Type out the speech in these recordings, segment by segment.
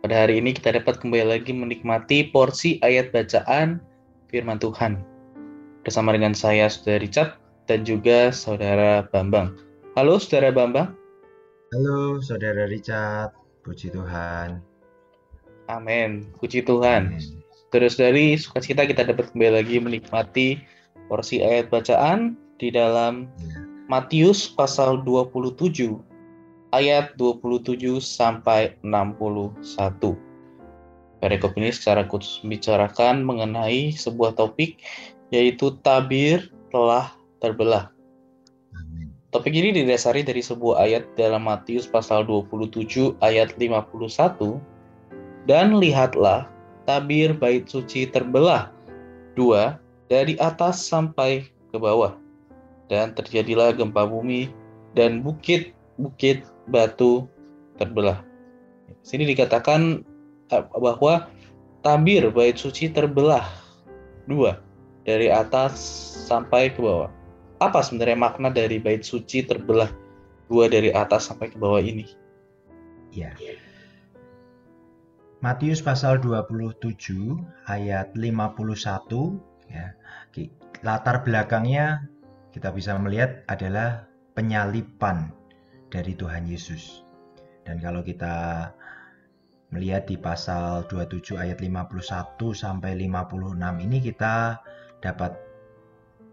pada hari ini kita dapat kembali lagi menikmati porsi ayat bacaan firman Tuhan. Bersama dengan saya, Saudara Richard, dan juga Saudara Bambang. Halo, Saudara Bambang. Halo, Saudara Richard. Puji Tuhan. Amin. Puji Tuhan. Saudara-saudari, sukacita kita dapat kembali lagi menikmati porsi ayat bacaan di dalam ya. Matius pasal 27 ayat 27 sampai 61. Perikop ini secara khusus membicarakan mengenai sebuah topik yaitu tabir telah terbelah. Topik ini didasari dari sebuah ayat dalam Matius pasal 27 ayat 51 dan lihatlah tabir bait suci terbelah dua dari atas sampai ke bawah dan terjadilah gempa bumi dan bukit-bukit batu terbelah. Sini dikatakan eh, bahwa tabir bait suci terbelah dua dari atas sampai ke bawah. Apa sebenarnya makna dari bait suci terbelah dua dari atas sampai ke bawah ini? Ya. Matius pasal 27 ayat 51 ya. Latar belakangnya kita bisa melihat adalah penyalipan dari Tuhan Yesus. Dan kalau kita melihat di pasal 27 ayat 51 sampai 56 ini kita dapat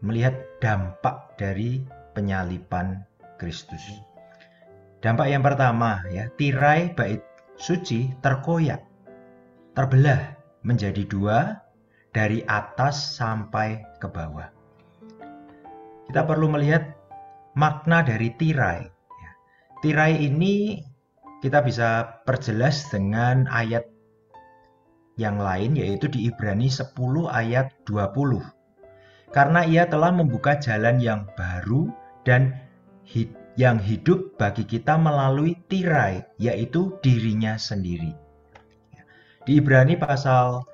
melihat dampak dari penyalipan Kristus. Dampak yang pertama ya, tirai bait suci terkoyak, terbelah menjadi dua dari atas sampai ke bawah. Kita perlu melihat makna dari tirai Tirai ini kita bisa perjelas dengan ayat yang lain yaitu di Ibrani 10 ayat 20. Karena ia telah membuka jalan yang baru dan hid yang hidup bagi kita melalui tirai yaitu dirinya sendiri. Di Ibrani pasal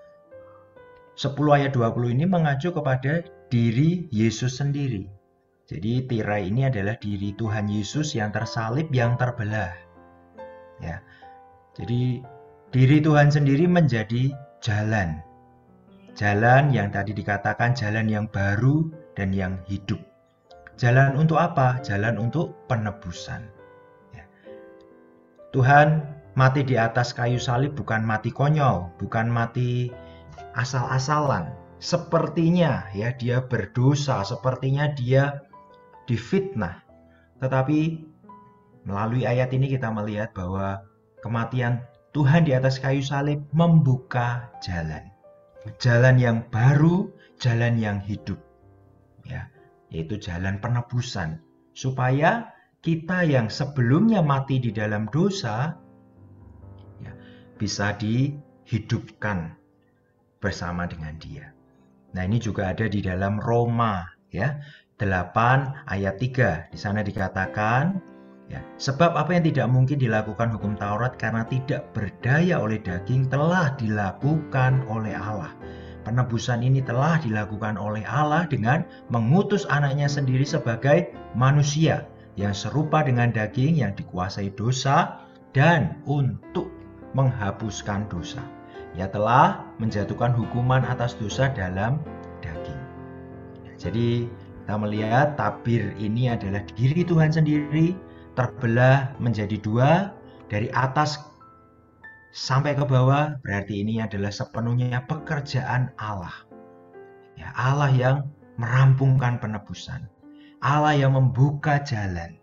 10 ayat 20 ini mengacu kepada diri Yesus sendiri. Jadi tirai ini adalah diri Tuhan Yesus yang tersalib yang terbelah. Ya. Jadi diri Tuhan sendiri menjadi jalan. Jalan yang tadi dikatakan jalan yang baru dan yang hidup. Jalan untuk apa? Jalan untuk penebusan. Ya. Tuhan mati di atas kayu salib bukan mati konyol, bukan mati asal-asalan. Sepertinya ya dia berdosa, sepertinya dia difitnah. Tetapi melalui ayat ini kita melihat bahwa kematian Tuhan di atas kayu salib membuka jalan. Jalan yang baru, jalan yang hidup. Ya, yaitu jalan penebusan supaya kita yang sebelumnya mati di dalam dosa ya, bisa dihidupkan bersama dengan Dia. Nah, ini juga ada di dalam Roma ya. 8 ayat 3. Di sana dikatakan, ya, sebab apa yang tidak mungkin dilakukan hukum Taurat karena tidak berdaya oleh daging telah dilakukan oleh Allah. Penebusan ini telah dilakukan oleh Allah dengan mengutus anaknya sendiri sebagai manusia yang serupa dengan daging yang dikuasai dosa dan untuk menghapuskan dosa. Ia telah menjatuhkan hukuman atas dosa dalam daging. Jadi kita melihat tabir ini adalah diri Tuhan sendiri terbelah menjadi dua dari atas sampai ke bawah berarti ini adalah sepenuhnya pekerjaan Allah. Ya, Allah yang merampungkan penebusan. Allah yang membuka jalan.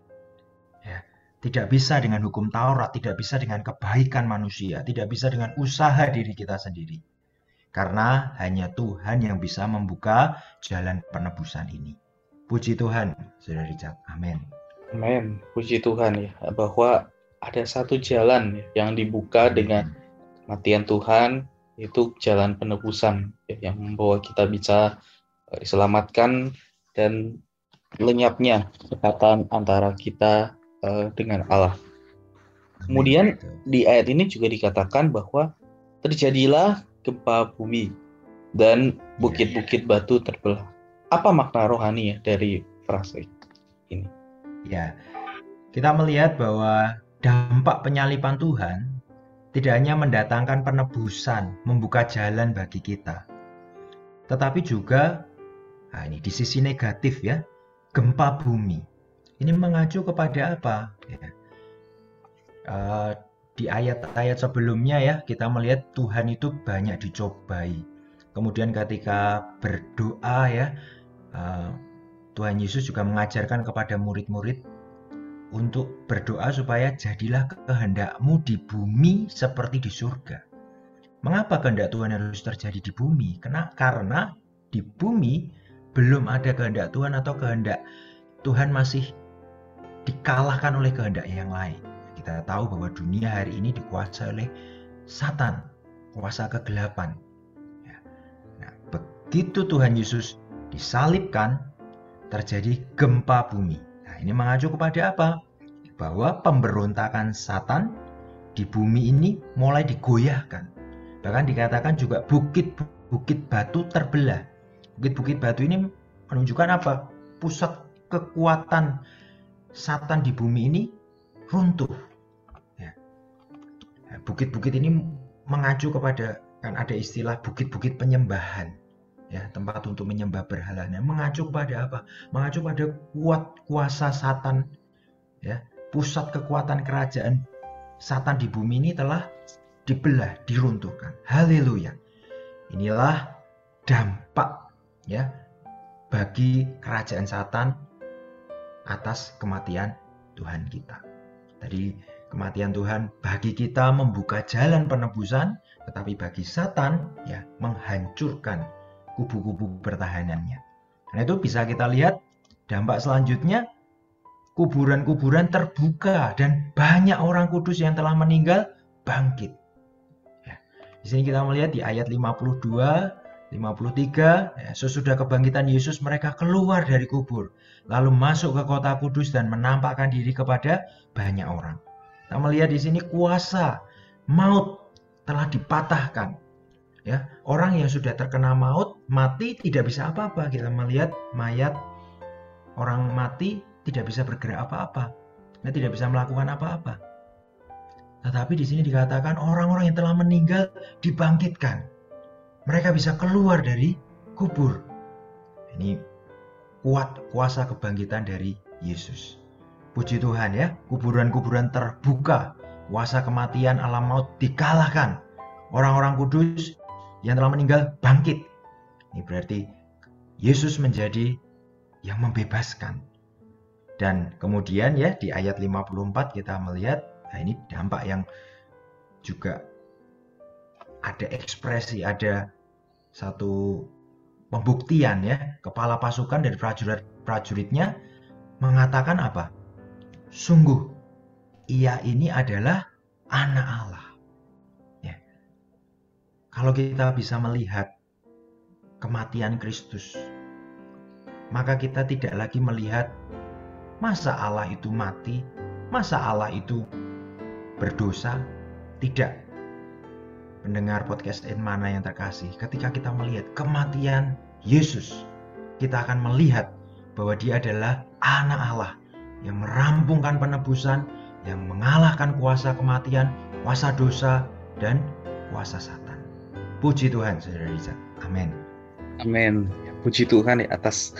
Ya, tidak bisa dengan hukum Taurat, tidak bisa dengan kebaikan manusia, tidak bisa dengan usaha diri kita sendiri. Karena hanya Tuhan yang bisa membuka jalan penebusan ini. Puji Tuhan, Saudara Richard. Amin. Amin. Puji Tuhan ya, bahwa ada satu jalan yang dibuka dengan kematian Tuhan itu jalan penebusan ya, yang membawa kita bisa uh, diselamatkan dan lenyapnya ikatan antara kita uh, dengan Allah. Kemudian di ayat ini juga dikatakan bahwa terjadilah gempa bumi dan bukit-bukit batu terbelah. Apa makna rohani ya dari frase ini? Ya, kita melihat bahwa dampak penyalipan Tuhan tidak hanya mendatangkan penebusan, membuka jalan bagi kita, tetapi juga, nah ini di sisi negatif ya, gempa bumi. Ini mengacu kepada apa? Ya. Uh, di ayat-ayat sebelumnya ya kita melihat Tuhan itu banyak dicobai. Kemudian ketika berdoa ya uh, Tuhan Yesus juga mengajarkan kepada murid-murid untuk berdoa supaya jadilah kehendakmu di bumi seperti di surga. Mengapa kehendak Tuhan harus terjadi di bumi? Karena, karena di bumi belum ada kehendak Tuhan atau kehendak Tuhan masih dikalahkan oleh kehendak yang lain. Kita tahu bahwa dunia hari ini dikuasai oleh Satan, kuasa kegelapan. Ya. Nah, begitu Tuhan Yesus disalibkan, terjadi gempa bumi ini mengacu kepada apa? Bahwa pemberontakan Satan di bumi ini mulai digoyahkan. Bahkan dikatakan juga bukit-bukit batu terbelah. Bukit-bukit batu ini menunjukkan apa? Pusat kekuatan Satan di bumi ini runtuh. Ya. Bukit-bukit ini mengacu kepada kan ada istilah bukit-bukit penyembahan ya tempat untuk menyembah berhalanya. Mengacu pada apa? Mengacu pada kuat kuasa Satan ya pusat kekuatan kerajaan Satan di bumi ini telah dibelah diruntuhkan. Haleluya. Inilah dampak ya bagi kerajaan Satan atas kematian Tuhan kita. Tadi kematian Tuhan bagi kita membuka jalan penebusan tetapi bagi Satan ya menghancurkan kubu-kubu pertahanannya. Nah itu bisa kita lihat dampak selanjutnya kuburan-kuburan terbuka dan banyak orang kudus yang telah meninggal bangkit. Ya. Di sini kita melihat di ayat 52, 53, ya, sesudah kebangkitan Yesus mereka keluar dari kubur, lalu masuk ke kota kudus dan menampakkan diri kepada banyak orang. Kita melihat di sini kuasa maut telah dipatahkan ya orang yang sudah terkena maut mati tidak bisa apa-apa. Kita melihat mayat orang mati tidak bisa bergerak apa-apa. Ya, tidak bisa melakukan apa-apa. Tetapi di sini dikatakan orang-orang yang telah meninggal dibangkitkan. Mereka bisa keluar dari kubur. Ini kuat kuasa kebangkitan dari Yesus. Puji Tuhan ya kuburan-kuburan terbuka kuasa kematian alam maut dikalahkan. Orang-orang kudus yang telah meninggal bangkit. Ini berarti Yesus menjadi yang membebaskan. Dan kemudian ya di ayat 54 kita melihat nah ini dampak yang juga ada ekspresi, ada satu pembuktian ya kepala pasukan dari prajurit-prajuritnya mengatakan apa? Sungguh ia ini adalah anak Allah. Kalau kita bisa melihat kematian Kristus, maka kita tidak lagi melihat masa Allah itu mati, masa Allah itu berdosa. Tidak. Pendengar podcast in mana yang terkasih, ketika kita melihat kematian Yesus, kita akan melihat bahwa dia adalah anak Allah yang merampungkan penebusan, yang mengalahkan kuasa kematian, kuasa dosa, dan kuasa satan. Puji Tuhan, Saudara Riza. Amin. Amin. Puji Tuhan ya atas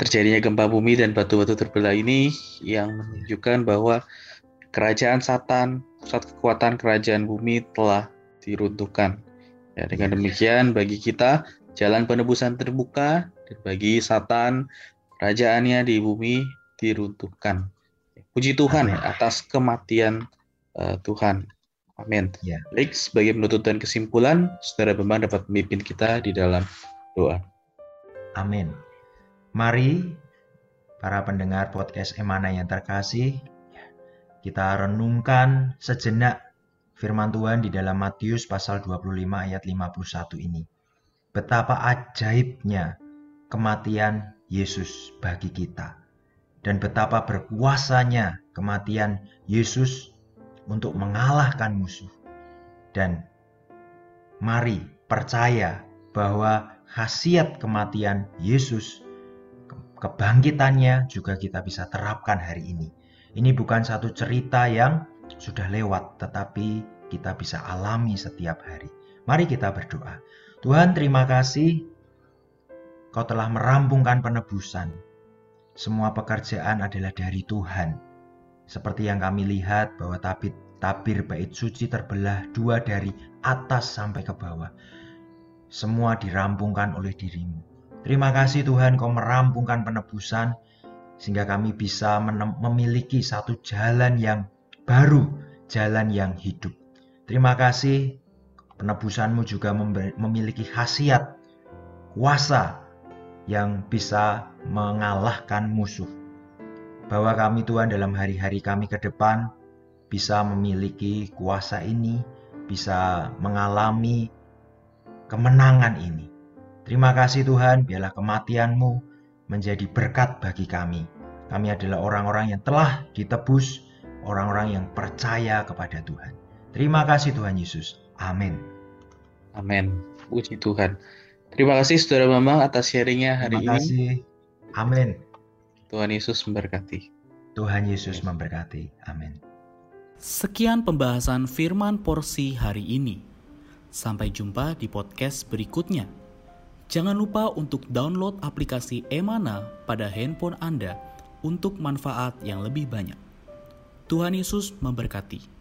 terjadinya gempa bumi dan batu-batu terbelah ini yang menunjukkan bahwa kerajaan Satan, pusat kekuatan kerajaan bumi telah diruntuhkan. Ya, dengan demikian bagi kita jalan penebusan terbuka dan bagi Satan kerajaannya di bumi diruntuhkan. Puji Tuhan ya atas kematian uh, Tuhan. Amin. Ya. Baik, sebagai penutup dan kesimpulan, Saudara Bambang dapat memimpin kita di dalam doa. Amin. Mari para pendengar podcast Emana yang terkasih, kita renungkan sejenak firman Tuhan di dalam Matius pasal 25 ayat 51 ini. Betapa ajaibnya kematian Yesus bagi kita. Dan betapa berkuasanya kematian Yesus untuk mengalahkan musuh. Dan mari percaya bahwa khasiat kematian Yesus, kebangkitannya juga kita bisa terapkan hari ini. Ini bukan satu cerita yang sudah lewat, tetapi kita bisa alami setiap hari. Mari kita berdoa. Tuhan, terima kasih Kau telah merampungkan penebusan. Semua pekerjaan adalah dari Tuhan. Seperti yang kami lihat bahwa tabir, bait suci terbelah dua dari atas sampai ke bawah. Semua dirampungkan oleh dirimu. Terima kasih Tuhan kau merampungkan penebusan sehingga kami bisa memiliki satu jalan yang baru, jalan yang hidup. Terima kasih penebusanmu juga memiliki khasiat, kuasa yang bisa mengalahkan musuh. Bahwa kami Tuhan dalam hari-hari kami ke depan bisa memiliki kuasa ini, bisa mengalami kemenangan ini. Terima kasih Tuhan, biarlah kematianmu menjadi berkat bagi kami. Kami adalah orang-orang yang telah ditebus, orang-orang yang percaya kepada Tuhan. Terima kasih Tuhan Yesus. Amin. Amin. Puji Tuhan. Terima kasih Saudara Bambang atas sharingnya hari Terima kasih. ini. Amin. Tuhan Yesus memberkati. Tuhan Yesus memberkati. Amin. Sekian pembahasan firman porsi hari ini. Sampai jumpa di podcast berikutnya. Jangan lupa untuk download aplikasi Emana pada handphone Anda untuk manfaat yang lebih banyak. Tuhan Yesus memberkati.